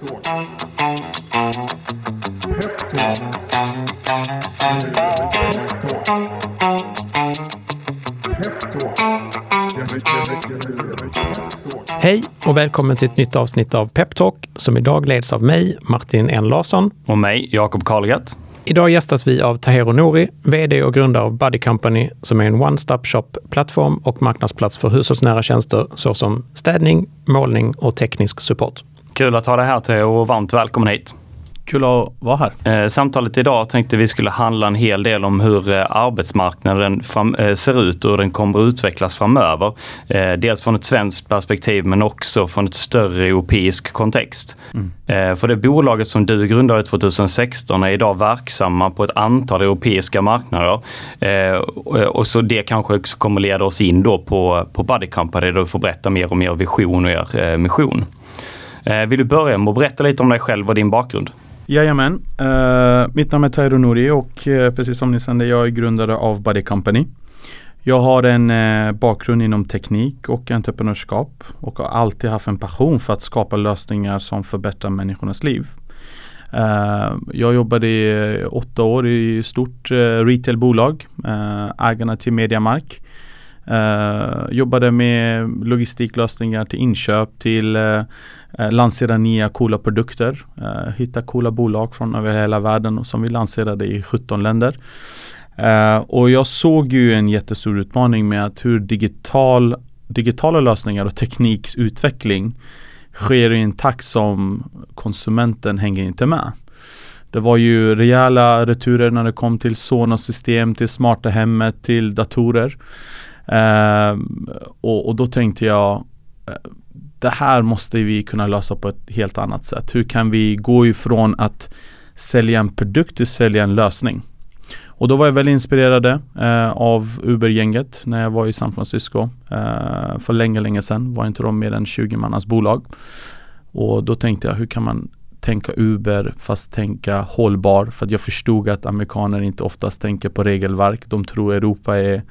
Hej och välkommen till ett nytt avsnitt av Peptalk som idag leds av mig, Martin N Larsson. Och mig, Jakob Karlgart. Idag gästas vi av Tahero Nouri, VD och grundare av Buddy Company som är en one-stop shop-plattform och marknadsplats för hushållsnära tjänster såsom städning, målning och teknisk support. Kul att ha dig här Theo och varmt välkommen hit. Kul att vara här. Eh, samtalet idag tänkte vi skulle handla en hel del om hur eh, arbetsmarknaden eh, ser ut och hur den kommer att utvecklas framöver. Dels från ett svenskt perspektiv men också från ett större europeisk kontext. Mm. För det bolaget som du grundade 2016 är idag verksamma på ett antal europeiska marknader. Och så det kanske också kommer leda oss in då på, på Buddy Company där du får berätta mer om er vision och er mission. Eh, vill du börja med att berätta lite om dig själv och din bakgrund? Jajamän. Uh, mitt namn är Tairo Nouri och uh, precis som ni kände, jag är grundare av Buddy Company. Jag har en uh, bakgrund inom teknik och entreprenörskap och har alltid haft en passion för att skapa lösningar som förbättrar människornas liv. jag jobbade i åtta år i stort retailbolag, ägarna till Mediamark. jobbade med logistiklösningar till inköp till eh, lansera nya coola produkter. Eh, hitta coola bolag från över hela världen och som vi lanserade i 17 länder. Eh, och jag såg ju en jättestor utmaning med att hur digital, digitala lösningar och teknikutveckling sker i en takt som konsumenten hänger inte med. Det var ju rejäla returer när det kom till Sonos-system, till smarta hemmet, till datorer. Eh, och, och, då tänkte jag, eh, det här måste vi kunna lösa på ett helt annat sätt. Hur kan vi gå ifrån att sälja en produkt till sälja en lösning? Och då var jag väldigt inspirerad eh, av Uber-gänget när jag var i San Francisco eh, för länge, länge sedan. Var inte de mer än 20-mannas bolag. Och då tänkte jag, hur kan man tänka Uber fast tänka hållbar? För att jag förstod att amerikaner inte oftast tänker på regelverk. De tror Europa är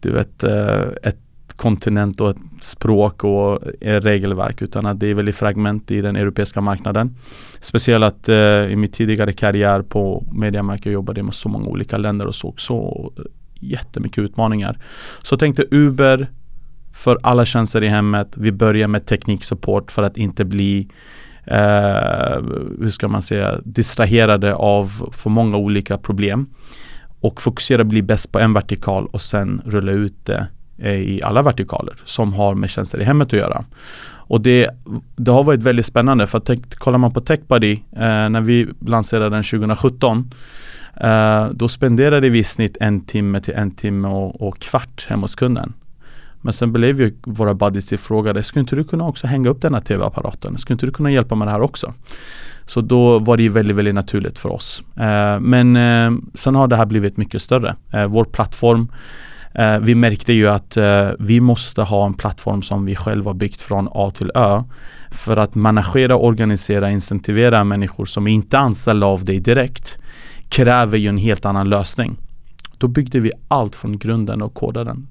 du vet, eh, ett kontinent och ett språk och eh, regelverk utan att det är väldigt fragment i den europeiska marknaden. Speciellt att eh, i min tidigare karriär på Mediamark jag jobbade med så många olika länder och såg så eh, jättemycket utmaningar. Så tänkte Uber för alla tjänster i hemmet. Vi börjar med tekniksupport för att inte bli eh, hur ska man säga, distraherade av för många olika problem och fokusera bli bäst på en vertikal och sen rulla ut det Eh, i alla vertikaler som har med tjänster i hemmet att göra. Och det, det har varit väldigt spännande för att kollar man på TechBuddy eh, när vi lanserade den 2017 eh, då spenderade vi i snitt en timme till en timme och, och kvart hemma hos kunden. Men sen blev ju våra buddies tillfrågade, skulle inte du kunna också hänga upp den här tv-apparaten? Skulle inte du kunna hjälpa med det här också? Så då var det ju väldigt, väldigt naturligt för oss. Eh, men eh, sen har det här blivit mycket större. Eh, vår plattform Eh, vi märkte ju att eh, vi måste ha en plattform som vi själva byggt från A till Ö. För att managera, organisera, incentivera människor som inte är anställda av dig direkt kräver ju en helt annan lösning. Då byggde vi allt från grunden och kodade den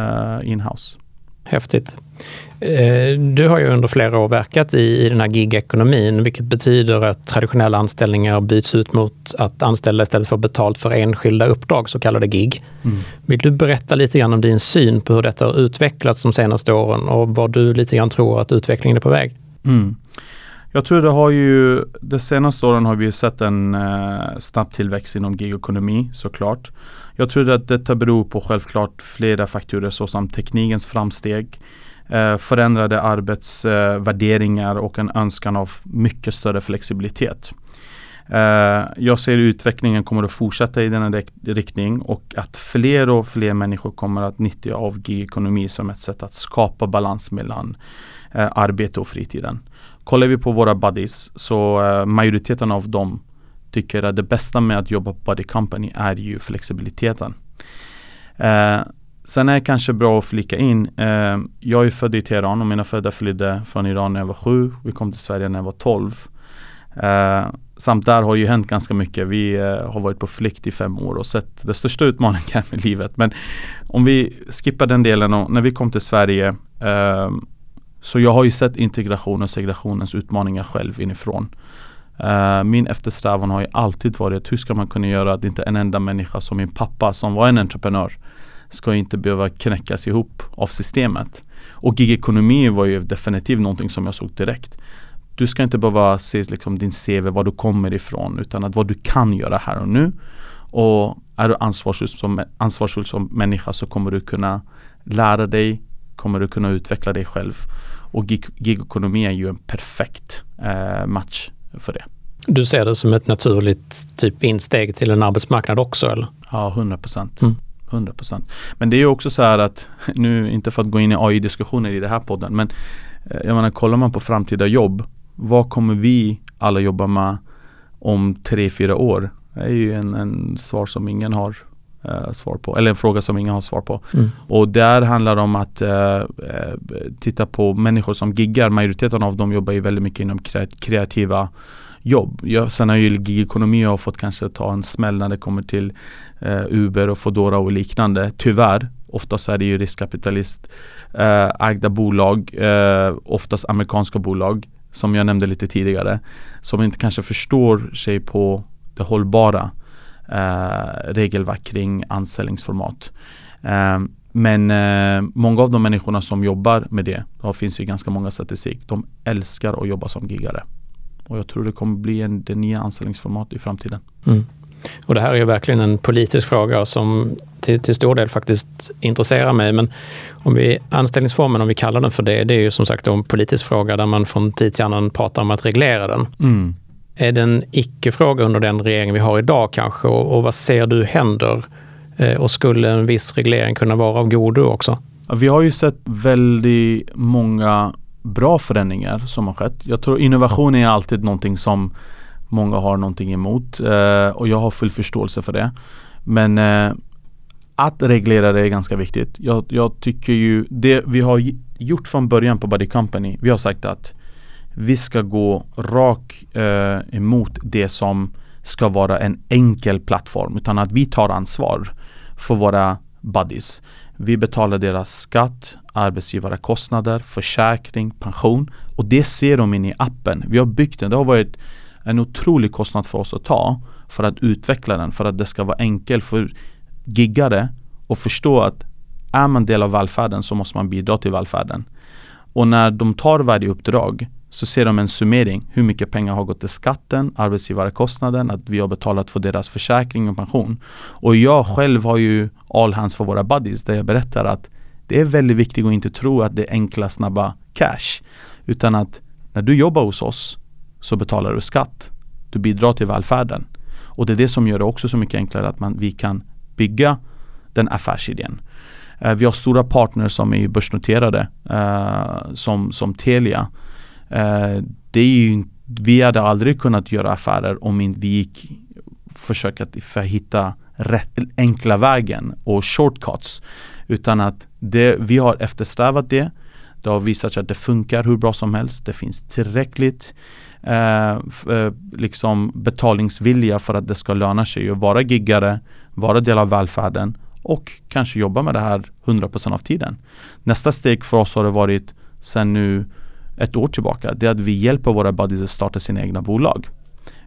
uh, inhouse. Häftigt. Eh, du har ju under flera år verkat i, i den här gigekonomin, vilket betyder att traditionella anställningar byts ut mot att anställda istället får betalt för enskilda uppdrag, så kallade gig. Mm. Vill du berätta lite grann om din syn på hur detta har utvecklats de senaste åren och vad du lite grann tror att utvecklingen är på väg? Mm. Jag tror det har ju, de senaste åren har vi sett en eh, snabb tillväxt inom gigekonomi såklart. Jag tror att detta beror på självklart flera faktorer såsom teknikens framsteg, eh, förändrade arbetsvärderingar eh, och en önskan av mycket större flexibilitet. Eh, jag ser utvecklingen kommer att fortsätta i denna riktning och att fler och fler människor kommer att nyttja av gigekonomi som ett sätt att skapa balans mellan eh, arbete och fritiden. Kollar vi på våra buddies så uh, majoriteten av dem tycker att det bästa med att jobba på Buddy Company är ju flexibiliteten. Uh, sen är det kanske bra att flika in. Uh, jag är född i Teheran och mina föräldrar flydde från Iran när jag var sju. Vi kom till Sverige när jag var tolv. Uh, samt där har ju hänt ganska mycket. Vi har varit på flykt i fem år och sett den största utmaningen i livet. Men om vi skippar den delen och när vi kom till Sverige så jag har ju sett integration och segregationens utmaningar själv inifrån. Uh, min eftersträvan har ju alltid varit hur ska man kunna göra att inte en enda människa som min pappa som var en entreprenör ska inte behöva knäckas ihop av systemet. Och gigekonomi var ju definitivt någonting som jag såg direkt. Du ska inte behöva se liksom din CV, var du kommer ifrån utan att vad du kan göra här och nu. Och är du ansvarsfull som, ansvarsfull som människa så kommer du kunna lära dig, kommer du kunna utveckla dig själv. Och gig, gigekonomi är ju en perfekt eh, match för det. Du ser det som ett naturligt typ insteg till en arbetsmarknad också eller? Ja, 100 procent. Mm. 100 Men det är ju också så här att, nu inte för att gå in i AI-diskussioner i den här podden, men eh, jag menar kollar man på framtida jobb, vad kommer vi alla jobba med om tre, fyra år? Det är ju en, en svar som ingen har uh, svar på, eller en fråga som ingen har svar på. Mm. Och där handlar det om att uh, titta på människor som giggar. Majoriteten av dem jobbar ju väldigt mycket inom kreativa jobb. Jag, sen har ju gigekonomi har fått kanske ta en smäll när det kommer till uh, Uber och Foodora och liknande. Tyvärr. Oftast är det ju riskkapitalist ägda bolag, oftast amerikanska bolag som jag nämnde lite tidigare, som inte kanske förstår sig på det hållbara eh, regelverk kring anställningsformat. Eh, men eh, många av de människorna som jobbar med det, det finns ju ganska många statistik, de älskar att jobba som giggare. Och jag tror det kommer bli en, det nya anställningsformat i framtiden. Mm. Och det här är ju verkligen en politisk fråga som till, till stor del faktiskt intresserar mig. Men om vi, anställningsformen, om vi kallar den för det, det är ju som sagt en politisk fråga där man från tid till annan pratar om att reglera den. Mm. Är det en icke-fråga under den regering vi har idag kanske? Och, och vad ser du händer? Eh, och skulle en viss reglering kunna vara av godo också? Vi har ju sett väldigt många bra förändringar som har skett. Jag tror innovation är alltid någonting som många har någonting emot eh, och jag har full förståelse för det. Men eh, att reglera det är ganska viktigt. Jag, jag, tycker ju det vi har gjort från början på Buddy Company, vi har sagt att vi ska gå rakt eh, emot det som ska vara en enkel plattform utan att vi tar ansvar för våra buddies. Vi betalar deras skatt, arbetsgivarkostnader, försäkring, pension och det ser de in i appen. Vi har byggt den. Det har varit en otrolig kostnad för oss att ta för att utveckla den, för att det ska vara enkelt för giggare att förstå att är man del av välfärden så måste man bidra till välfärden. Och när de tar varje uppdrag så ser de en summering. Hur mycket pengar har gått till skatten, arbetsgivarkostnaden, att vi har betalat för deras försäkring och pension. Och jag själv har ju all hands för våra buddies där jag berättar att det är väldigt viktigt att inte tro att det är enkla snabba cash. Utan att när du jobbar hos oss så betalar du skatt. Du bidrar till välfärden. Och det är det som gör det också så mycket enklare att man, vi kan bygga den affärsidén. Eh, vi har stora partners som är börsnoterade eh, som, som Telia. Eh, det är ju, vi hade aldrig kunnat göra affärer om inte vi gick försöka hitta rätt enkla vägen och shortcuts. Utan att det, vi har eftersträvat det. Det har visat sig att det funkar hur bra som helst. Det finns tillräckligt eh, eh liksom betalningsvilja för att det ska löna sig att vara giggare, vara del av välfärden och kanske jobba med det här 100% av tiden. Nästa steg för oss har det varit sen nu ett år tillbaka. Det är att vi hjälper våra buddies att starta sina egna bolag.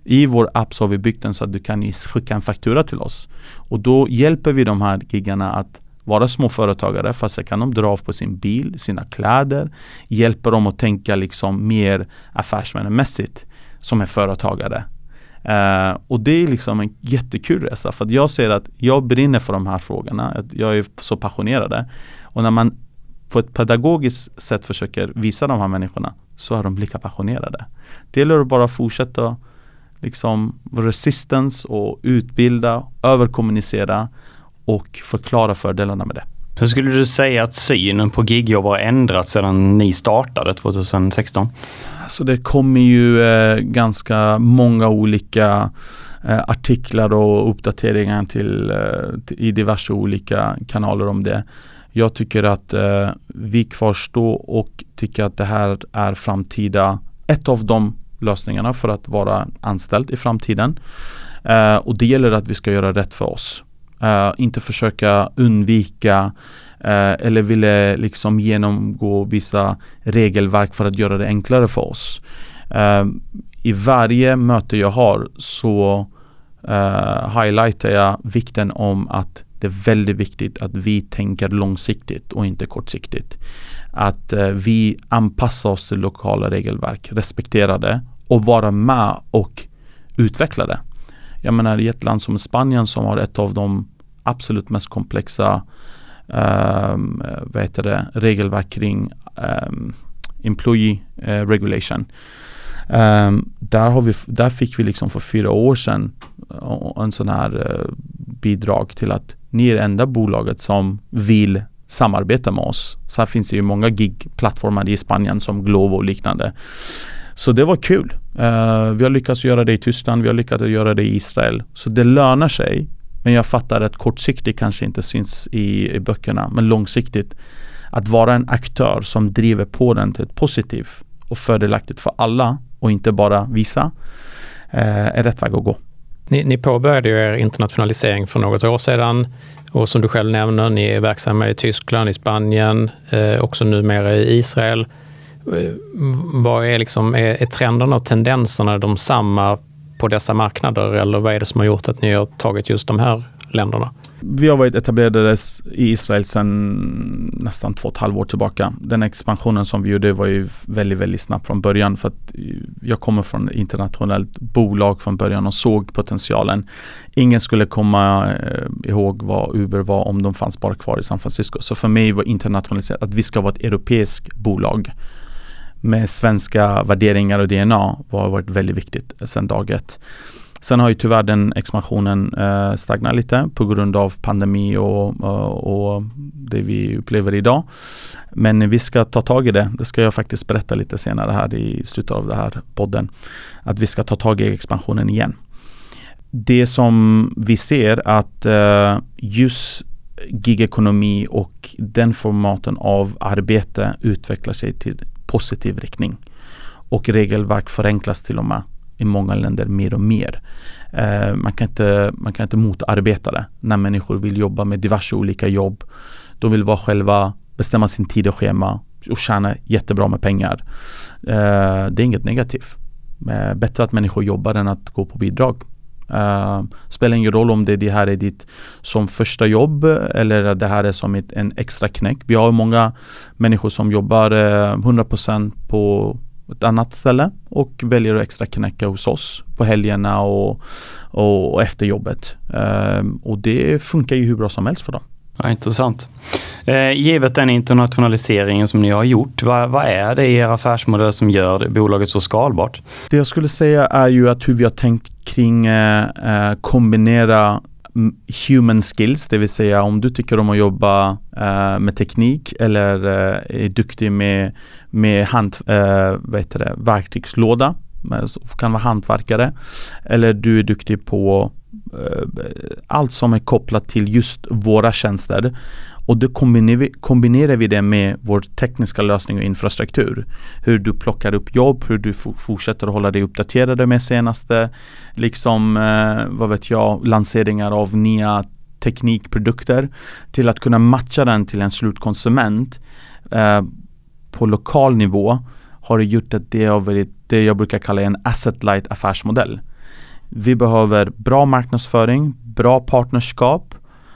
I vår app så har vi byggt den så att du kan skicka en faktura till oss. Och då hjälper vi de här giggarna att vara småföretagare fast så kan de dra av på sin bil, sina kläder, hjälper dem att tänka liksom mer affärsmässigt som är företagare. Uh, och det är liksom en jättekul resa för att jag ser att jag brinner för de här frågorna. Att jag är så passionerad. Och när man på ett pedagogiskt sätt försöker visa de här människorna så är de lika passionerade. Det gäller att bara fortsätta liksom resistance och utbilda, överkommunicera och förklara fördelarna med det. Hur skulle du säga att synen på gigjobb har ändrats sedan ni startade 2016? Så det kommer ju eh, ganska många olika eh, artiklar och uppdateringar till, eh, till, i diverse olika kanaler om det. Jag tycker att eh, vi kvarstår och tycker att det här är framtida, ett av de lösningarna för att vara anställd i framtiden. Eh, och det gäller att vi ska göra rätt för oss. Eh, inte försöka undvika eh, eller ville liksom genomgå vissa regelverk för att göra det enklare för oss. Eh, I varje möte jag har så eh, highlightar jag vikten om att det är väldigt viktigt att vi tänker långsiktigt och inte kortsiktigt. Att eh, vi anpassar oss till lokala regelverk, respekterar det och vara med och utveckla det. Jag menar i ett land som Spanien som har ett av de absolut mest komplexa eh, vad heter det, regelverk kring eh, employee eh, regulation. Um, där, har vi, där fick vi liksom för fyra år sedan eh, en sån här eh, bidrag till att ni är det enda bolaget som vill samarbeta med oss. Så här finns det ju många gig-plattformar i Spanien som Glovo och liknande. Så det var kul. Uh, vi har lyckats göra det i Tyskland, vi har lyckats göra det i Israel. Så det lönar sig. Men jag fattar att kortsiktigt kanske inte syns i, i böckerna. Men långsiktigt att vara en aktör som driver på den till ett positivt och fördelaktigt för alla och inte bara vissa uh, eh, är rätt väg att gå. Ni, ni påbörjade ju er internationalisering för något år sedan och som du själv nämner, ni är verksamma i Tyskland, i Spanien, eh, också numera i Israel. Eh, vad är, liksom, är, är trenderna och tendenserna de samma på dessa marknader eller vad är det som har gjort att ni har tagit just de här länderna? Vi har varit etablerade i Israel sedan nästan två och ett halvt år tillbaka. Den expansionen som vi gjorde var ju väldigt, väldigt snabb från början för att eh, jag kommer från ett internationellt bolag från början och såg potentialen. Ingen skulle komma eh, ihåg vad Uber var om de fanns bara kvar i San Francisco. Så för mig var internationaliserat att vi ska vara ett europeiskt bolag med svenska värderingar och DNA var varit väldigt viktigt sedan dag ett. Sen har ju tyvärr den expansionen eh, stagnat lite på grund av pandemi och, och, och, det vi upplever idag. Men vi ska ta tag i det. Det ska jag faktiskt berätta lite senare här i slutet av den här podden. Att vi ska ta tag i expansionen igen. Det som vi ser att eh, just gigekonomi och den formaten av arbete utvecklar sig till positiv riktning. Och regelverk förenklas till och med i många länder mer och mer. Eh, man, kan inte, man kan inte motarbeta det när människor vill jobba med diverse olika jobb. De vill vara själva, bestämma sin tid och schema och tjäna jättebra med pengar. Eh, det är inget negativt. Eh, bättre att människor jobbar än att gå på bidrag. Uh, spelar ingen roll om det, det här är ditt som första jobb eller det här är som ett, en extra knäck. Vi har många människor som jobbar eh, uh, 100% på ett annat ställe och väljer att extra knäcka hos oss på helgerna och, och, och efter jobbet. Uh, och det funkar ju hur bra som helst för dem. Ja, intressant. Eh, givet den internationaliseringen som ni har gjort, vad, vad, är det i er affärsmodell som gör det, bolaget så skalbart? Det jag skulle säga är ju att hur vi har tänkt kring eh, eh kombinera human skills, det vill säga om du tycker om att jobba uh, med teknik eller uh, är duktig med, med hand, uh, vad heter det, verktygslåda, kan vara hantverkare, eller du är duktig på allt som är kopplat till just våra tjänster. Och då kombinerar vi, det med vår tekniska lösning och infrastruktur. Hur du plockar upp jobb, hur du fortsätter att hålla dig uppdaterade med senaste, liksom, eh, vad vet jag, lanseringar av nya teknikprodukter till att kunna matcha den till en slutkonsument eh, på lokal nivå har det gjort att det har varit det jag brukar kalla en asset light affärsmodell. Vi behöver bra marknadsföring, bra partnerskap,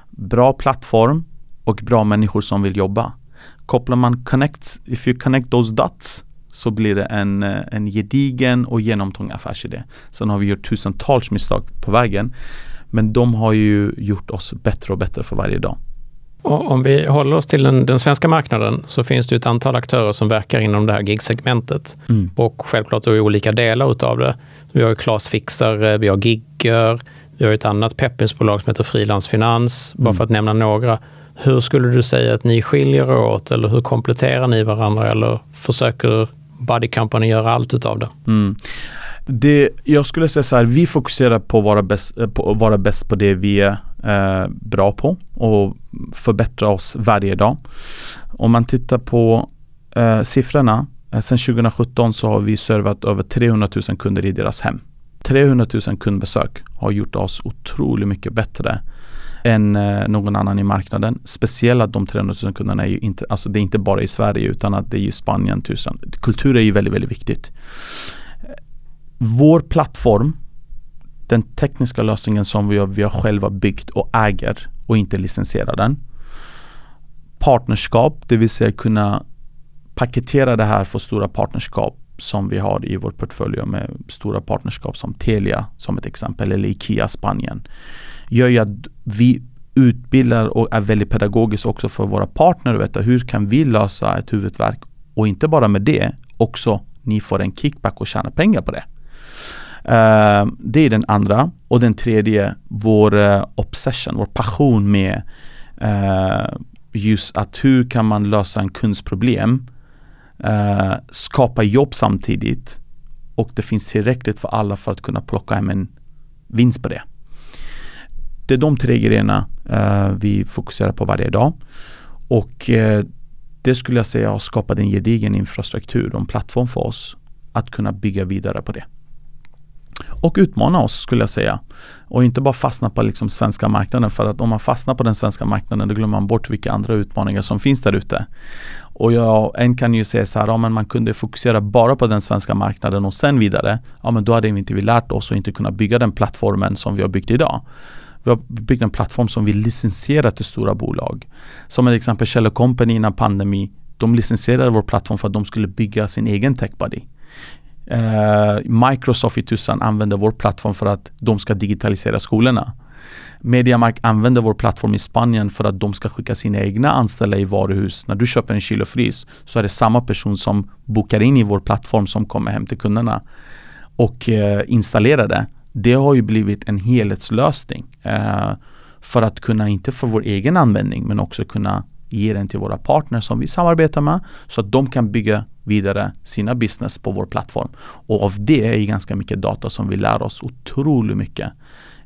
bra plattform och bra människor som vill jobba. Kopplar man connect, if you connect those dots så blir det en, en gedigen och genomtung affärsidé. Sen har vi gjort tusentals misstag på vägen. Men de har ju gjort oss bättre och bättre för varje dag. Om vi håller oss till den, den, svenska marknaden så finns det ett antal aktörer som verkar inom det här gigsegmentet mm. och självklart i olika delar utav det. Vi har Klasfixare, vi har Gigger, vi har ett annat peppinsbolag som heter Frilansfinans, bara mm. för att nämna några. Hur skulle du säga att ni skiljer er åt eller hur kompletterar ni varandra eller försöker Buddy Company göra allt utav det? Mm. det jag skulle säga så här, vi fokuserar på att vara bäst eh, på, vara bäst på det vi är eh, bra på och förbättra oss varje dag. Om man tittar på eh, siffrorna Eh, sen 2017 så har vi servat över 300 000 kunder i deras hem. 300 000 kundbesök har gjort oss otroligt mycket bättre än eh, någon annan i marknaden. Speciellt att de 300 000 kunderna är ju inte, alltså det är inte bara i Sverige utan att det är ju Spanien, Tyskland. Kultur är ju väldigt, väldigt viktigt. Vår plattform, den tekniska lösningen som vi har, vi har själva byggt och äger och inte licensierar den. Partnerskap, det vill säga kunna paketera det här för stora partnerskap som vi har i vår portfölj med stora partnerskap som Telia som ett exempel eller Ikea Spanien gör ju att vi utbildar och är väldigt pedagogiskt också för våra partner. Veta hur kan vi lösa ett huvudverk och inte bara med det, också ni får en kickback och tjäna pengar på det. Uh, det är den andra. Och den tredje, vår uh, obsession, vår passion med uh, just att hur kan man lösa en kundsproblem, eh, skapa jobb samtidigt och det finns tillräckligt för alla för att kunna plocka hem en vinst på det. Det är de tre grejerna eh, vi fokuserar på varje dag. Och eh, det skulle jag säga har skapat en gedigen infrastruktur och en plattform för oss att kunna bygga vidare på det och utmana oss skulle jag säga. Och inte bara fastna på liksom svenska marknaden för att om man fastnar på den svenska marknaden då glömmer man bort vilka andra utmaningar som finns där ute. Och jag, en kan ju säga så här, ja men man kunde fokusera bara på den svenska marknaden och sen vidare. Ja men då hade vi inte vi lärt oss och inte kunnat bygga den plattformen som vi har byggt idag. Vi har byggt en plattform som vi licensierar till stora bolag. Som till exempel Kjell Company innan pandemi. De licensierade vår plattform för att de skulle bygga sin egen techbody. Eh, Microsoft i Tyskland använder vår plattform för att de ska digitalisera skolorna. Mediamark använder vår plattform i Spanien för att de ska skicka sina egna anställda i varuhus. När du köper en kyl och frys så är det samma person som bokar in i vår plattform som kommer hem till kunderna och eh, installerar det. Det har ju blivit en helhetslösning uh, för att kunna, inte för vår egen användning, men också kunna ge den till våra partners som vi samarbetar med så att de kan bygga vidare sina business på vår plattform. Och av det är ganska mycket data som vi lär oss otroligt mycket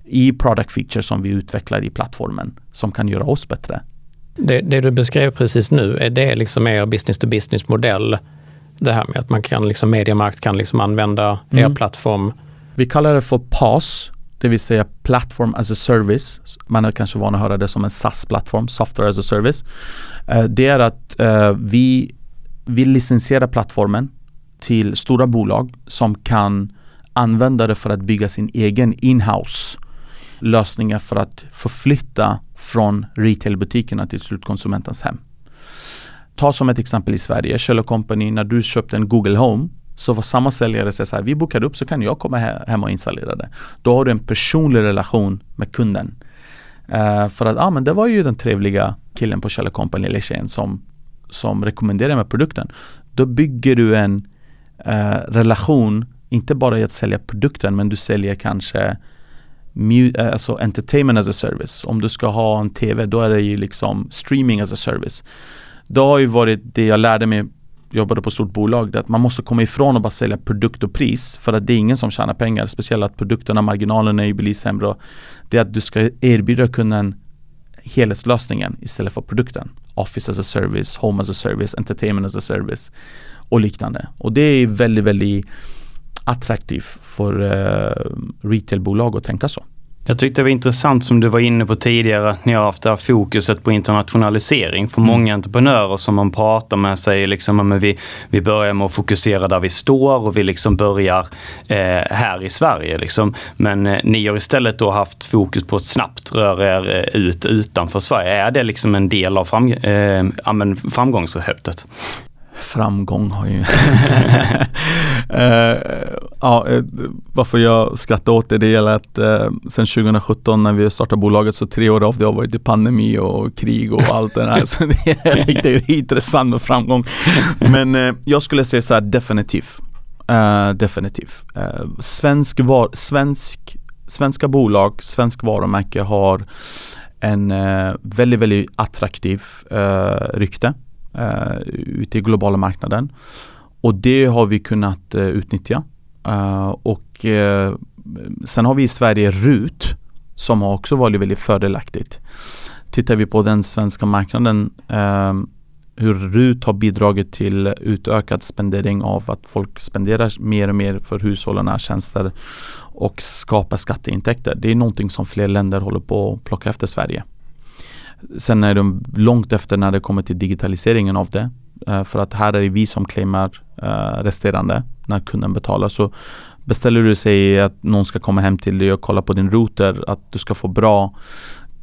i product features som vi utvecklar i plattformen som kan göra oss bättre. Det, det du beskrev precis nu, är det liksom er business to business modell? Det här med att man kan liksom, Mediamarkt kan liksom använda mm. er plattform? Vi kallar det för PAS, det vill säga Platform as a Service. Man är kanske van att höra det som en SaaS-plattform, Software as a Service. Eh, det är att eh, vi vill licensiera plattformen till stora bolag som kan använda det för att bygga sin egen inhouse lösningar för att förflytta från retailbutikerna till slutkonsumentens hem. Ta som ett exempel i Sverige, Kjell Company, när du köpte en Google Home så var samma säljare säger så här, vi bokar upp så kan jag komma hem och installera det. Då har du en personlig relation med kunden. Uh, för att, ja ah, men det var ju den trevliga killen på Kjell Company eller tjejen som som rekommenderade med produkten. Då bygger du en uh, relation, inte bara i att sälja produkten men du säljer kanske eh, alltså entertainment as a service. Om du ska ha en TV då är det ju liksom streaming as a service. Det har ju varit det jag lärde mig jobbade på stort bolag, att man måste komma ifrån att bara sälja produkt och pris för att det är ingen som tjänar pengar. Speciellt att produkterna, marginalerna är blir sämre. Det är att du ska erbjuda kunden helhetslösningen istället för produkten. Office as a service, Home as a service, Entertainment as a service och liknande. Och det är väldigt, väldigt attraktivt för uh, retailbolag att tänka så. Jag tyckte det var intressant som du var inne på tidigare, ni har haft det här fokuset på internationalisering. För mm. många entreprenörer som man pratar med säger liksom att vi, vi börjar med att fokusera där vi står och vi liksom börjar eh, här i Sverige. Liksom. Men eh, ni har istället då haft fokus på att snabbt röra er eh, ut utanför Sverige. Är det liksom en del av fram, eh, framgångsreceptet? Framgång har ju... uh, ja, eh, varför jag skrattar åt det, det gäller att uh, sen 2017 när vi startade bolaget så tre år av det har varit i pandemi och krig och allt det där. så det är riktigt intressant med framgång. Men uh, jag skulle säga så här definitivt. Uh, definitivt. svensk var, svensk, svenska bolag, svensk varumärke har en väldigt, väldigt attraktiv rykte eh, ute i globala marknaden. Och det har vi kunnat eh, utnyttja. Eh, och eh, sen har vi i Sverige RUT som har också varit väldigt fördelaktigt. Tittar vi på den svenska marknaden eh, hur RUT har bidragit till utökad spendering av att folk spenderar mer och mer för hushållen tjänster och skapar skatteintäkter. Det är någonting som fler länder håller på att plocka efter Sverige. Sen är de långt efter när det kommer till digitaliseringen av det. Uh, för att här är det vi som claimar uh, resterande när kunden betalar. Så beställer du sig att någon ska komma hem till dig och kolla på din router, att du ska få bra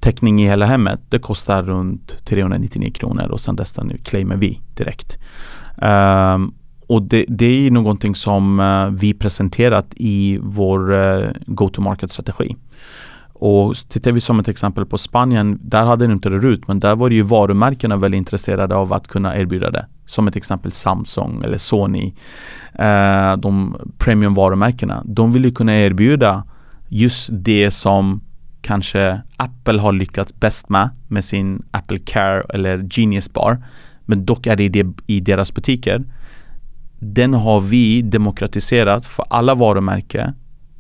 täckning i hela hemmet. Det kostar runt 399 kronor och sen resten claimar vi direkt. Um, och det, det, är någonting som uh, vi presenterat i vår uh, go-to-market-strategi. Och tittar vi som ett exempel på Spanien, där hade det inte det RUT, men där var det ju varumärkena väldigt intresserade av att kunna erbjuda det. Som ett exempel Samsung eller Sony, Eh, de premium varumärkena. De vill ju kunna erbjuda just det som kanske Apple har lyckats bäst med, med sin Apple Care eller Genius Bar. Men dock är det i deras butiker. Den har vi demokratiserat för alla varumärken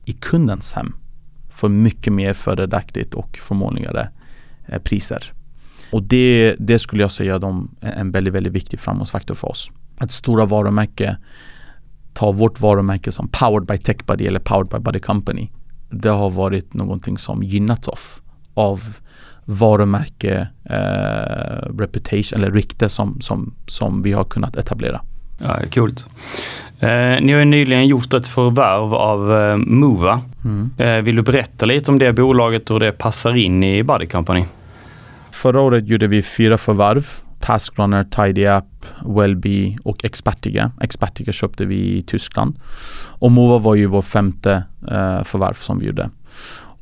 i kundens hem. För mycket mer fördelaktigt och förmånligare eh, priser. Och det, det skulle jag säga är en väldigt, väldigt viktig framgångsfaktor för oss. Att stora varumärken tar vårt varumärke som Powered by TechBuddy eller Powered by Buddy Company det har varit någonting som gynnat oss av varumärke, eh, reputation eller rykte som, som, som vi har kunnat etablera. Ja, coolt. Eh, ni har nyligen gjort ett förvärv av eh, Mova. Mm. Eh, vill du berätta lite om det bolaget och hur det passar in i Buddy Company? Förra året gjorde vi fyra förvärv. Taskrunner, TidyUp, Wellbe och Expertiga. Expertiga köpte vi i Tyskland. Och Mova var ju vår femte eh, förvärv som vi gjorde.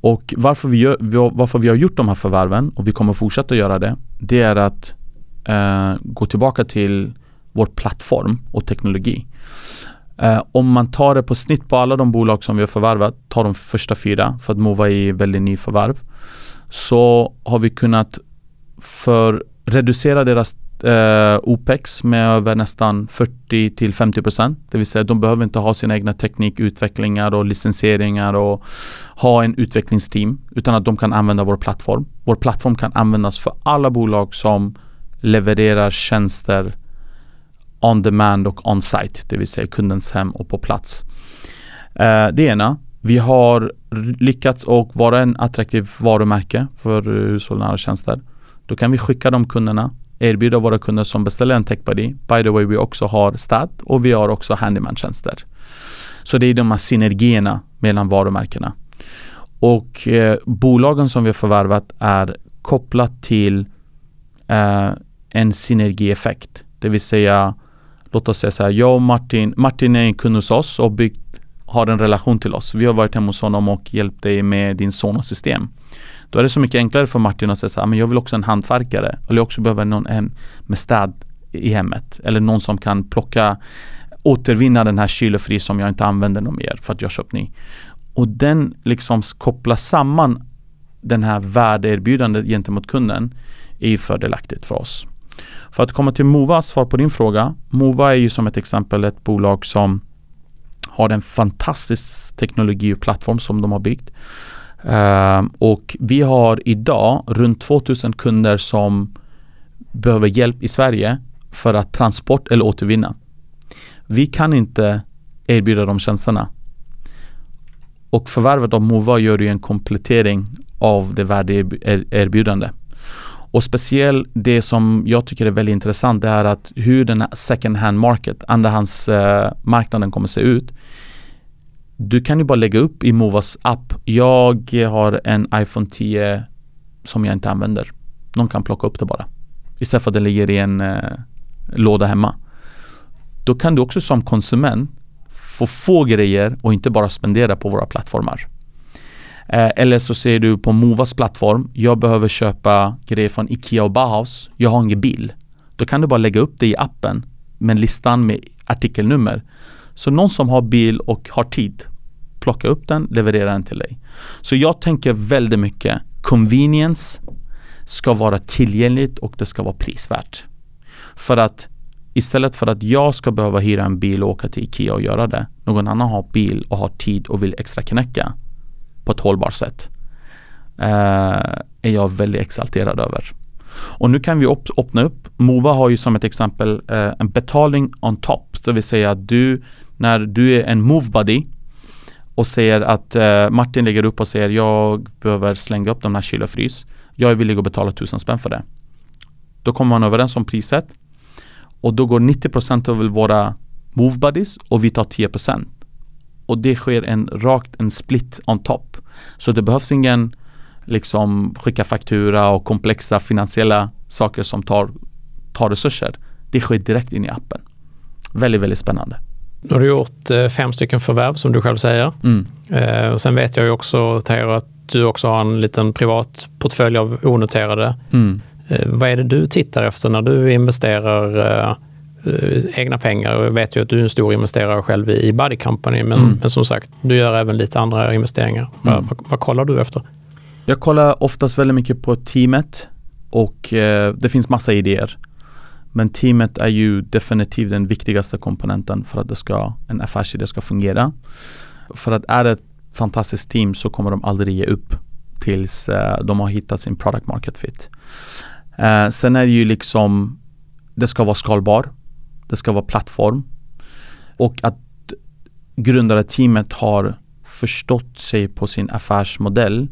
Och varför vi, gör, varför vi har gjort de här förvärven och vi kommer fortsätta göra det, det är att eh, gå tillbaka till vår plattform och teknologi. Eh, om man tar det på snitt på alla de bolag som vi har förvärvat, tar de första fyra för att Mova är väldigt ny förvärv, så har vi kunnat för reducera deras eh, OPEX med över nästan 40 till 50 procent. Det vill säga de behöver inte ha sina egna teknikutvecklingar och licensieringar och ha en utvecklingsteam utan att de kan använda vår plattform. Vår plattform kan användas för alla bolag som levererar tjänster on demand och on-site, det vill säga kundens hem och på plats. Eh, det ena. Vi har lyckats och vara en attraktiv varumärke för hushållsnära tjänster. Då kan vi skicka de kunderna, erbjuda våra kunder som beställer en TechBuddy. By the way, vi också har stat och vi har också handyman-tjänster. Så det är de här synergierna mellan varumärkena. Och eh, bolagen som vi har förvärvat är kopplat till eh, en synergieffekt. Det vill säga, låt oss säga så här, jag och Martin, Martin är en kund hos oss och byggt, har en relation till oss. Vi har varit hemma hos honom och hjälpt dig med din Sonos-system. Då är det så mycket enklare för Martin att säga så här, men jag vill också en hantverkare. Eller jag också behöver någon hem med städ i hemmet. Eller någon som kan plocka, återvinna den här kyl och frys som jag inte använder någon mer för att jag köpt ny. Och den liksom kopplar samman den här värdeerbjudandet gentemot kunden är ju fördelaktigt för oss. För att komma till Mova, svar på din fråga. Mova är ju som ett exempel ett bolag som har en fantastisk teknologi och plattform som de har byggt. Uh, och vi har idag runt 2000 kunder som behöver hjälp i Sverige för att transport eller återvinna. Vi kan inte erbjuda de tjänsterna. Och förvärvet av Mova gör ju en komplettering av det värdeerbjudande. Och speciellt det som jag tycker är väldigt intressant det är att hur den här second hand market, andrahandsmarknaden eh, uh, kommer se ut du kan ju bara lägga upp i Movas app. Jag har en iPhone 10 som jag inte använder. Någon kan plocka upp det bara. Istället för att det ligger i en eh, låda hemma. Då kan du också som konsument få få grejer och inte bara spendera på våra plattformar. Eh, eller så ser du på Movas plattform, jag behöver köpa grejer från Ikea och Bauhaus. Jag har ingen bil. Då kan du bara lägga upp det i appen med listan med artikelnummer. Så någon som har bil och har tid, plocka upp den, leverera den till dig. Så jag tänker väldigt mycket convenience ska vara tillgängligt och det ska vara prisvärt. För att istället för att jag ska behöva hyra en bil och åka till Ikea och göra det, någon annan har bil och har tid och vill extra knäcka på ett hållbart sätt. Eh, är jag väldigt exalterad över. Och nu kan vi öppna upp. Mova har ju som ett exempel eh, en betalning on top. Det vill säga att du, när du är en move buddy och säger att eh, Martin lägger upp och säger jag behöver slänga upp de här kyl och frys. Jag är villig att betala tusen spänn för det. Då kommer man överens om priset och då går 90% av våra move buddies och vi tar 10% och det sker en rakt en split on top. Så det behövs ingen liksom skicka faktura och komplexa finansiella saker som tar, tar resurser. Det sker direkt in i appen. Väldigt, väldigt spännande. Nu har du gjort eh, fem stycken förvärv som du själv säger. Mm. Eh, och sen vet jag ju också, Taylor, att du också har en liten privat portfölj av onoterade. Mm. Eh, vad är det du tittar efter när du investerar Eh, egna pengar. Jag vet ju att du är en stor investerare själv i Buddy Company, men, mm. men som sagt, du gör även lite andra investeringar. Mm. Vad, vad, kollar du efter? Jag kollar oftast väldigt mycket på teamet och eh, det finns massa idéer. Men teamet är ju definitivt den viktigaste komponenten för att det ska, en affärsidé ska fungera. För att är det ett fantastiskt team så kommer de aldrig ge upp tills eh, de har hittat sin product market fit. Eh, sen är det ju liksom, det ska vara skalbar det ska vara plattform och att grundare-teamet har förstått sig på sin affärsmodell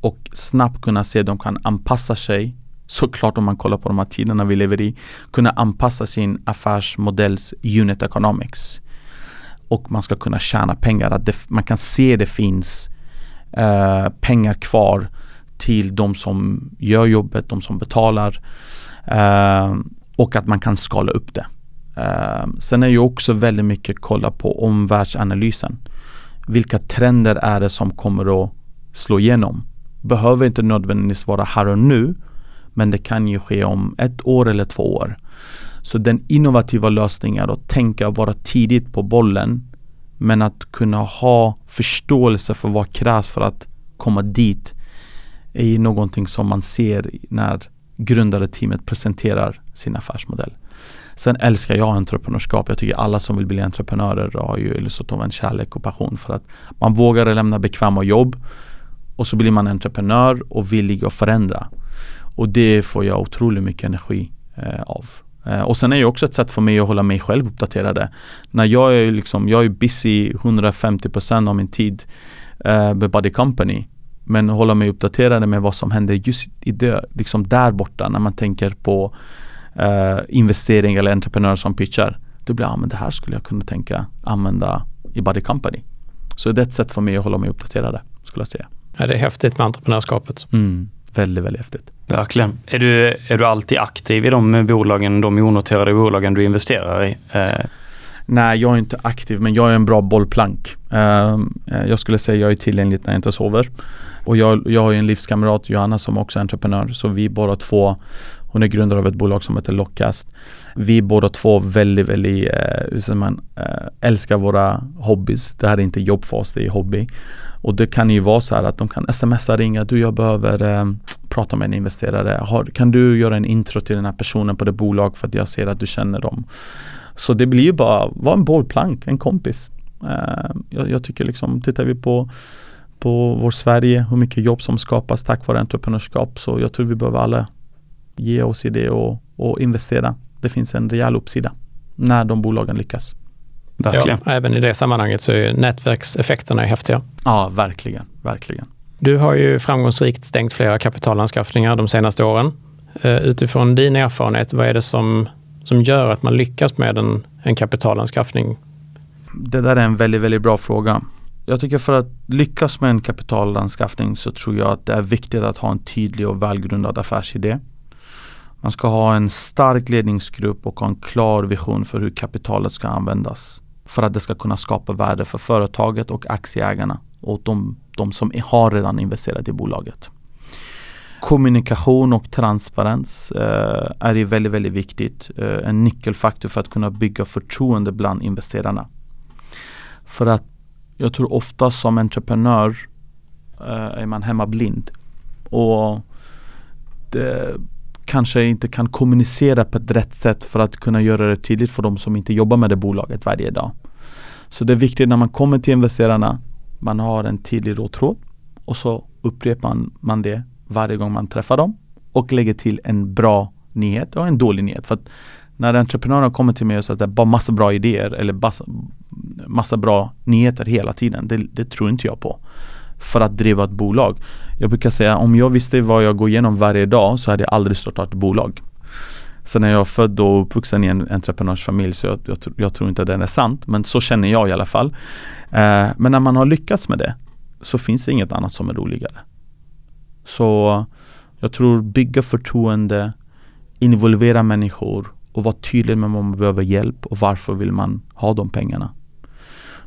och snabbt kunna se att de kan anpassa sig såklart om man kollar på de här tiderna vi lever i kunna anpassa sin affärsmodells unit economics och man ska kunna tjäna pengar. Att det, man kan se det finns eh, pengar kvar till de som gör jobbet, de som betalar eh, och att man kan skala upp det. Uh, sen är ju också väldigt mycket kolla på omvärldsanalysen. Vilka trender är det som kommer att slå igenom? Behöver inte nödvändigtvis vara här och nu, men det kan ju ske om ett år eller två år. Så den innovativa lösningen att tänka och vara tidigt på bollen, men att kunna ha förståelse för vad krävs för att komma dit är ju någonting som man ser när grundare teamet presenterar sin affärsmodell. Sen älskar jag entreprenörskap. Jag tycker alla som vill bli entreprenörer har ju lust en kärlek och passion för att man vågar lämna bekväma jobb och så blir man entreprenör och villig att förändra. Och det får jag otroligt mycket energi eh, av. Eh, och sen är det också ett sätt för mig att hålla mig själv uppdaterade. När jag är liksom, jag är busy 150% av min tid eh, med Body Company. Men hålla mig uppdaterad med vad som händer just i det, liksom där borta när man tänker på uh, investering eller entreprenör som pitchar. Då blir ja, men det här skulle jag kunna tänka använda i Body Company. Så det är ett sätt för mig att hålla mig uppdaterad skulle jag säga. Ja, det är häftigt med entreprenörskapet. Mm, väldigt, väldigt häftigt. Verkligen. Är du, är du alltid aktiv i de bolagen, de onoterade bolagen du investerar i? Eh. Nej, jag är inte aktiv men jag är en bra bollplank. Uh, jag skulle säga jag är tillgänglig när jag inte sover. Och jag, jag har en livskamrat, Johanna, som också är entreprenör. Så vi båda två hon är grundare av ett bolag som heter Lockcast. Vi båda två väldigt, väldigt, eh, som man, eh, älskar våra hobbys. Det här är inte jobb för oss, det är hobby. Och det kan ju vara så här att de kan smsa, ringa, du jag behöver eh, prata med en investerare. Har, kan du göra en intro till den här personen på det bolag för att jag ser att du känner dem. Så det blir ju bara, var en bollplank, en kompis. Uh, jag, jag, tycker liksom, tittar vi på på vår Sverige, hur mycket jobb som skapas tack vare entreprenörskap. Så jag tror vi behöver alla ge oss i det och, och investera. Det finns en rejäl uppsida när de bolagen lyckas. Verkligen. Ja, även i det sammanhanget så är nätverkseffekterna häftiga. Ja, verkligen, verkligen. Du har ju framgångsrikt stängt flera kapitalanskaffningar de senaste åren. Uh, utifrån din erfarenhet, vad är det som, som gör att man lyckas med en, en kapitalanskaffning? Det där är en väldigt, väldigt bra fråga. Jag tycker för att lyckas med en kapitalanskaffning så tror jag att det är viktigt att ha en tydlig och välgrundad affärsidé. Man ska ha en stark ledningsgrupp och ha en klar vision för hur kapitalet ska användas. För att det ska kunna skapa värde för företaget och aktieägarna och de, de som har redan investerat i bolaget. Kommunikation och transparens eh, är ju väldigt, väldigt viktigt. Eh, en nyckelfaktor för att kunna bygga förtroende bland investerarna. För att jag tror ofta som entreprenör eh, är man hemma blind. Och det, kanske inte kan kommunicera på ett rätt sätt för att kunna göra det tydligt för de som inte jobbar med det bolaget varje dag. Så det är viktigt när man kommer till investerarna, man har en tydlig rådtråd och så upprepar man det varje gång man träffar dem och lägger till en bra nyhet och en dålig nyhet. För att när entreprenörerna kommer till mig och säger att det är bara massa bra idéer eller massa, massa bra nyheter hela tiden. Det, det, tror inte jag på. För att driva ett bolag. Jag brukar säga om jag visste vad jag går igenom varje dag så hade jag aldrig startat ett bolag. Sen är jag född och uppvuxen i en entreprenörsfamilj så jag, jag, jag, tror inte att är sant. Men så känner jag i alla fall. Eh, men när man har lyckats med det så finns det inget annat som är roligare. Så jag tror bygga förtroende, involvera människor och vara tydlig med om man behöver hjälp och varför vill man ha de pengarna.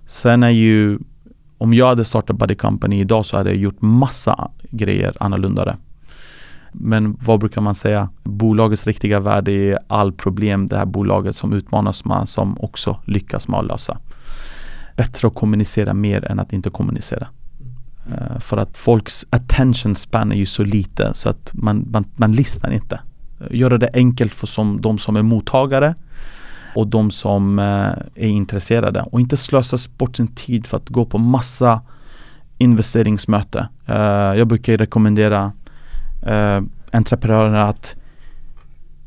Sen är ju, om jag hade startat Buddy Company idag så hade jag gjort massa grejer annorlunda. Men vad brukar man säga? Bolagets riktiga värde är all problem det här bolaget som utmanas med som också lyckas med att lösa. Bättre att kommunicera mer än att inte kommunicera. Uh, för att folks attention span är ju så lite så att man, man, man lyssnar inte. Göra det enkelt för som, de som är mottagare och de som eh, är intresserade och inte slösa bort sin tid för att gå på massa investeringsmöte. Eh, jag brukar rekommendera uh, entreprenörerna att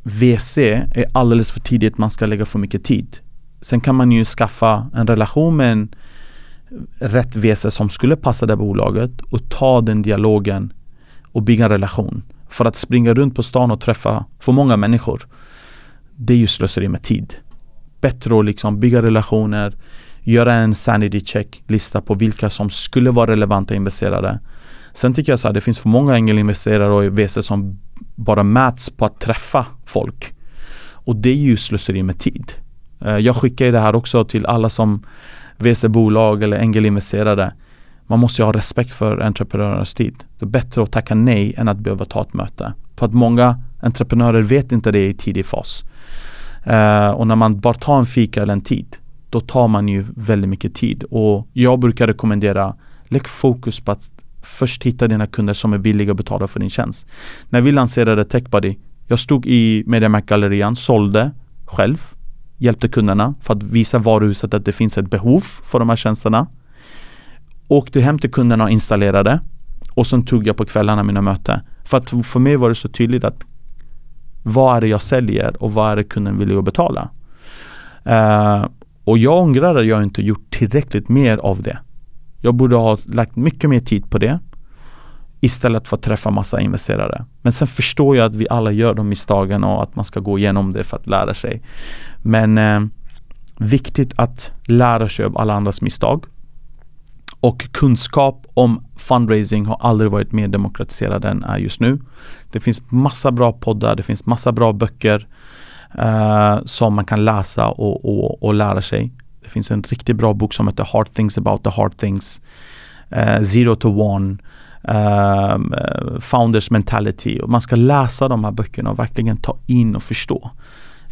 VC är alldeles för tidigt man ska lägga för mycket tid. Sen kan man ju skaffa en relation med en rätt VC som skulle passa det bolaget och ta den dialogen och bygga en relation. För att springa runt på stan och träffa för många människor, det är ju slöseri med tid. Bättre att liksom bygga relationer, göra en sanity check lista på vilka som skulle vara relevanta investerare Sen tycker jag så här, det finns för många ängelinvesterare och VC som bara mäts på att träffa folk. Och det är ju slöseri med tid. Eh, jag skickar ju det här också till alla som VC-bolag eller ängelinvesterare. Man måste ju ha respekt för entreprenörernas tid. Det är bättre att tacka nej än att behöva ta ett möte. För att många entreprenörer vet inte det i tidig fas. Uh, och när man bara tar en fika eller en tid, då tar man ju väldigt mycket tid. Och jag brukar rekommendera, lägg fokus på att först hitta dina kunder som är villiga att betala för din tjänst. När vi lanserade TechBuddy, jag stod i MediaMarkt-gallerian, sålde själv, hjälpte kunderna för att visa varuhuset att det finns ett behov för de här tjänsterna. Åkte hem till kunderna och installerade och sen tog jag på kvällarna mina möten. För att för mig var det så tydligt att vad är det jag säljer och vad är det kunden vill betala? Uh, och jag ångrar att jag inte gjort tillräckligt mer av det. Jag borde ha lagt mycket mer tid på det istället för att träffa massa investerare. Men sen förstår jag att vi alla gör de misstagen och att man ska gå igenom det för att lära sig. Men eh, viktigt att lära sig av alla andras misstag. Och kunskap om fundraising har aldrig varit mer demokratiserad än är just nu. Det finns massa bra poddar, det finns massa bra böcker eh, som man kan läsa och, och, och lära sig. Det finns en riktigt bra bok som heter Hard Things About the Hard Things. eh, Zero to One. Ehm, eh, Founders Mentality. Och man ska läsa de här böckerna och verkligen ta in och förstå.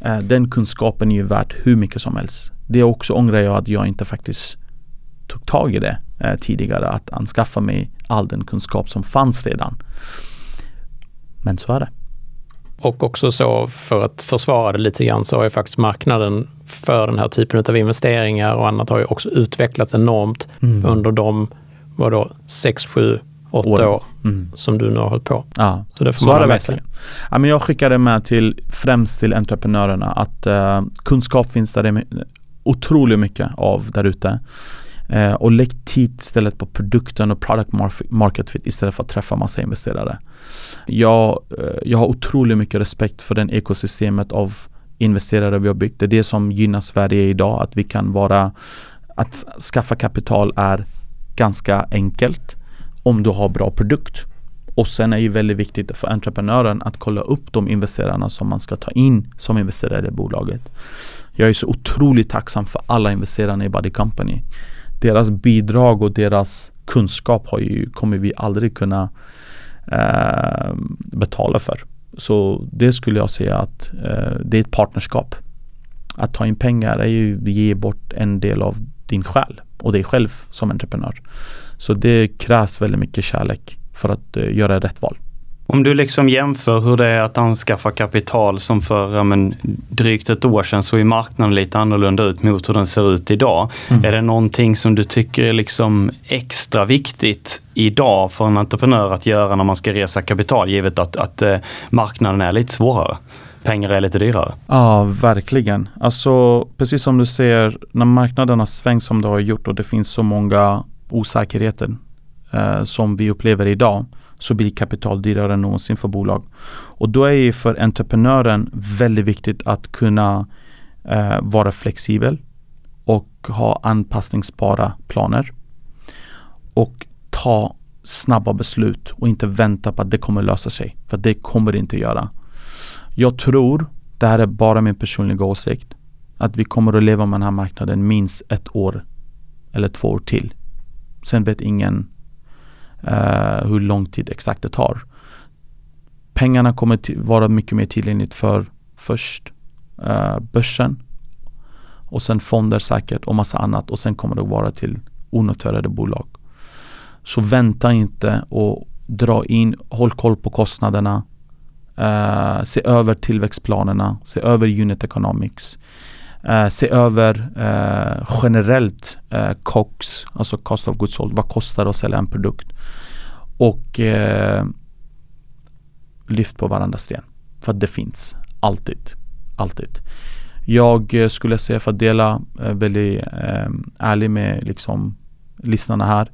Eh, den kunskapen är ju värt hur mycket som helst. Det också ångrar jag att jag inte faktiskt tog tag i det tidigare. Att anskaffa mig all den kunskap som fanns redan. Men så är det. Och också så för att försvara det lite grann så har ju faktiskt marknaden för den här typen av investeringar och annat har ju också utvecklats enormt mm. under de, vadå, 6, 7, 8 år, år mm. som du nu har hållit på. Ja. Så det får man ha med sig. Ja, men jag skickade med till främst till entreprenörerna att uh, kunskap finns där otroligt mycket av där ute. Eh, och lägg tid istället på produkten och product market fit istället för att träffa massa investerare. Jag, eh, jag har otroligt mycket respekt för det ekosystemet av investerare vi har byggt. Det är det som gynnar Sverige idag, att vi kan vara att skaffa kapital är ganska enkelt om du har bra produkt. Och sen är det väldigt viktigt för entreprenören att kolla upp de investerarna som man ska ta in som investerare i bolaget. Jag är så otroligt tacksam för alla investerare i Buddy Company. Deras bidrag och deras kunskap har ju, kommer vi aldrig kunna eh, betala för. Så det skulle jag säga att eh, det är ett partnerskap. Att ta in pengar är ju att ge bort en del av din själ och dig själv som entreprenör. Så det krävs väldigt mycket kärlek för att eh, göra rätt val. Om du liksom jämför hur det är att anskaffa kapital som för ja, men, drygt ett år sedan så är marknaden lite annorlunda ut mot hur den ser ut idag. Mm. Är det någonting som du tycker är liksom extra viktigt idag för en entreprenör att göra när man ska resa kapital givet att, att eh, marknaden är lite svårare? Pengar är lite dyrare. Ja, verkligen. Alltså precis som du säger, när marknaden har svängt som det har gjort och det finns så många osäkerheter eh, som vi upplever idag så blir kapital dyrare än någonsin för bolag. Och då är det för entreprenören väldigt viktigt att kunna eh, vara flexibel och ha anpassningsbara planer. Och ta snabba beslut och inte vänta på att det kommer lösa sig. För det kommer det inte göra. Jag tror, det här är bara min personliga åsikt, att vi kommer att leva med den här marknaden minst ett år eller två år till. Sen vet ingen eh, hur lång tid exakt det tar. Pengarna kommer vara mycket mer tillgängligt för först eh, börsen och sen fonder säkert och massa annat och sen kommer det vara till onoterade bolag. Så vänta inte och dra in, håll koll på kostnaderna. eh, se över tillväxtplanerna, se över unit economics. Eh, se över eh, generellt eh, COX, alltså cost of goods sold. Vad kostar det att sälja en produkt? Och eh, lyft på varandra sten. För att det finns. Alltid. Alltid. Jag eh, skulle säga för att dela väldigt ärlig med liksom lyssnarna här.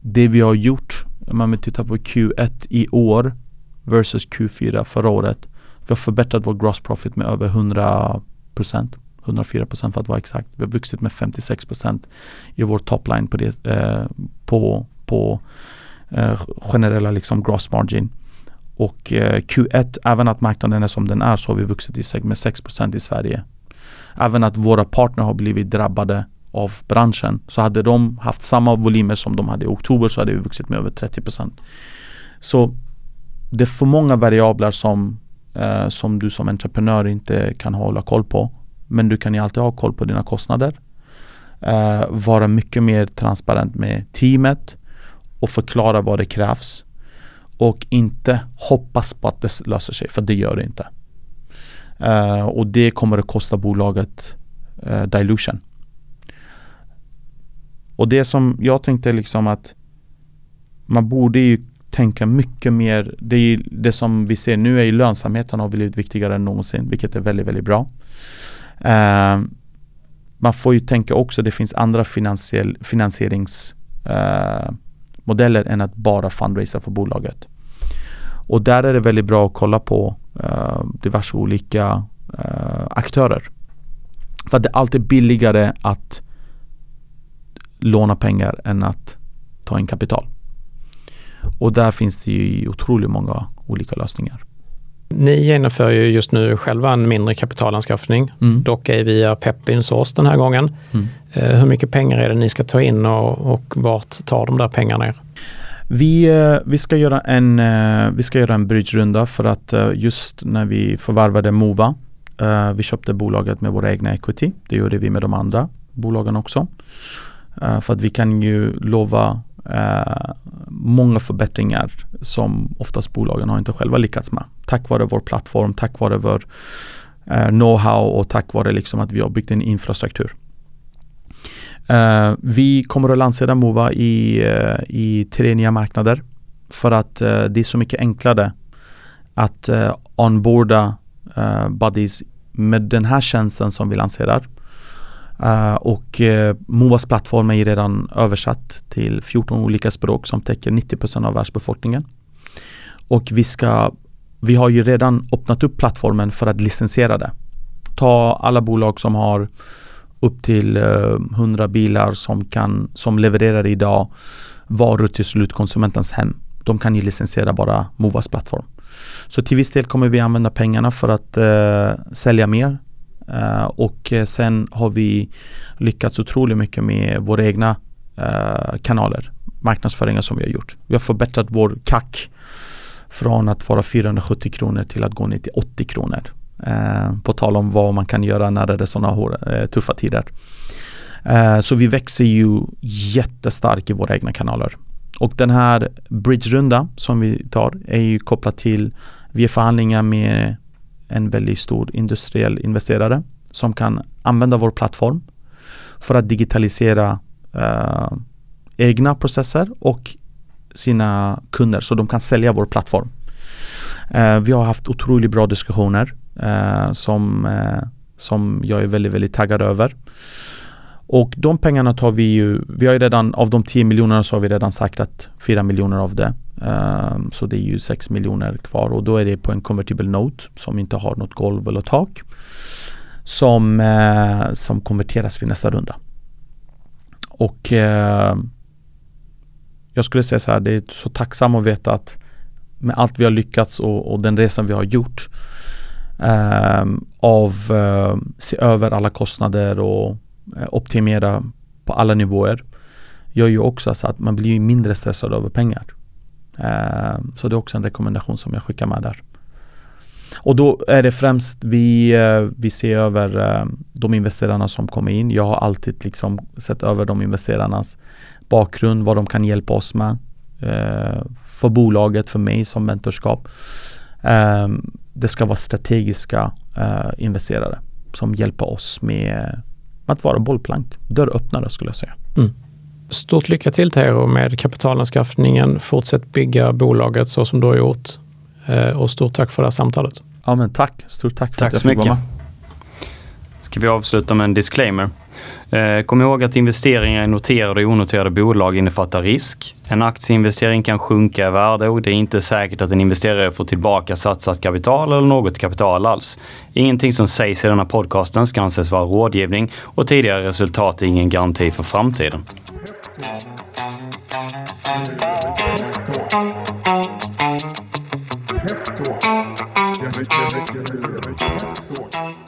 det vi har gjort, om man tittar på Q1 i år versus Q4 förra året. Vi har förbättrat vår gross profit med över 100 procent. 104 procent för att vara exakt. Vi har vuxit med 56 procent i vår topline på, det, eh, på, på eh, generella liksom gross margin. Och eh, Q1, även att marknaden är som den är så har vi vuxit i, med 6 procent i Sverige. Även att våra partner har blivit drabbade av branschen. Så hade de haft samma volymer som de hade i oktober så hade vi vuxit med över 30 procent. Så det är för många variabler som eh, som du som entreprenör inte kan hålla koll på. Men du kan ju alltid ha koll på dina kostnader. Eh, vara mycket mer transparent med teamet och förklara vad det krävs. Och inte hoppas på att det löser sig, för det gör det inte. Eh, och det kommer att kosta bolaget eh, dilution. Och det som jag tänkte liksom att man borde ju tänka mycket mer. Det, är, det som vi ser nu är ju lönsamheten har blivit viktigare än någonsin, vilket är väldigt, väldigt bra. Uh, man får ju tänka också, det finns andra finansieringsmodeller eh, uh, än att bara fundraisa för bolaget. Och där är det väldigt bra att kolla på uh, diverse olika uh, aktörer. För det är alltid billigare att låna pengar än att ta in kapital. Och där finns det ju otroligt många olika lösningar. Ni genomför ju just nu själva en mindre kapitalanskaffning. Mm. Dock är via Source den här gången. Mm. Eh, hur mycket pengar är det ni ska ta in och, och vart tar de där pengarna er? Vi, eh, vi, ska göra en, eh, vi ska göra en bridge-runda för att just när vi förvärvade Mova, vi köpte bolaget med våra egna equity. Det gjorde vi med de andra bolagen också. För att vi kan ju lova eh, många förbättringar som oftast bolagen har inte själva lyckats med. Tack vare vår plattform, tack vare vår eh, know-how och tack vare liksom att vi har byggt en infrastruktur. Eh, vi kommer att lansera Mova i, eh, i tre nya marknader för att eh, det är så mycket enklare att eh, onboarda eh, buddies med den här tjänsten som vi lanserar Uh, och eh, uh, Movas plattform är redan översatt till 14 olika språk som täcker 90% av världsbefolkningen. Och vi ska vi har ju redan öppnat upp plattformen för att licensiera det. Ta alla bolag som har upp till eh, uh, 100 bilar som, kan, som levererar idag varor till slutkonsumentens hem. De kan ju licensiera bara Movas plattform. Så till viss del kommer vi använda pengarna för att uh, sälja mer Uh, och eh, sen har vi lyckats otroligt mycket med våra egna uh, kanaler, marknadsföringar som vi har gjort. Vi har förbättrat vår CAC från att vara 470 kronor till att gå ner till 80 kronor. Uh, på tal om vad man kan göra när det är sådana tuffa tider. så vi växer ju jättestarkt i våra egna kanaler. och den här bridge-runda som vi tar är ju kopplat till, vi är förhandlingar med en väldigt stor industriell investerare som kan använda vår plattform för att digitalisera eh, egna processer och sina kunder så de kan sälja vår plattform. Eh, vi har haft otroligt bra diskussioner eh, som, eh, som jag är väldigt, väldigt taggad över. Och de pengarna tar vi ju, vi har ju redan, av de 10 miljonerna så har vi redan säkrat 4 miljoner av det. Um, så det är ju 6 miljoner kvar och då är det på en convertible note som inte har något golv eller tak. Som, uh, som konverteras vid nästa runda. Och uh, jag skulle säga så här, det är så tacksam att veta att med allt vi har lyckats och, och den resan vi har gjort um, av uh, se över alla kostnader och Eh, optimera på alla nivåer gör ju också så att man blir mindre stressad över pengar. Eh, så det är också en rekommendation som jag skickar med där. Och då är det främst vi, eh, vi ser över de investerarna som kommer in. Jag har alltid liksom sett över de investerarnas bakgrund, vad de kan hjälpa oss med. För bolaget, för mig som mentorskap. Det ska vara strategiska investerare som hjälper oss med att vara bollplank, dörröppnare skulle jag säga. Mm. Stort lycka till Tero med kapitalanskaffningen. Fortsätt bygga bolaget så som du har gjort. Eh, och stort tack för det här samtalet. Ja men tack, stort tack för tack att jag fick vara med. Ska vi avsluta med en disclaimer. Kom ihåg att investeringar i noterade och onoterade bolag innefattar risk. En aktieinvestering kan sjunka i värde och det är inte säkert att en investerare får tillbaka satsat kapital eller något kapital alls. Ingenting som sägs i denna podcasten ska anses vara rådgivning och tidigare resultat är ingen garanti för framtiden. Pep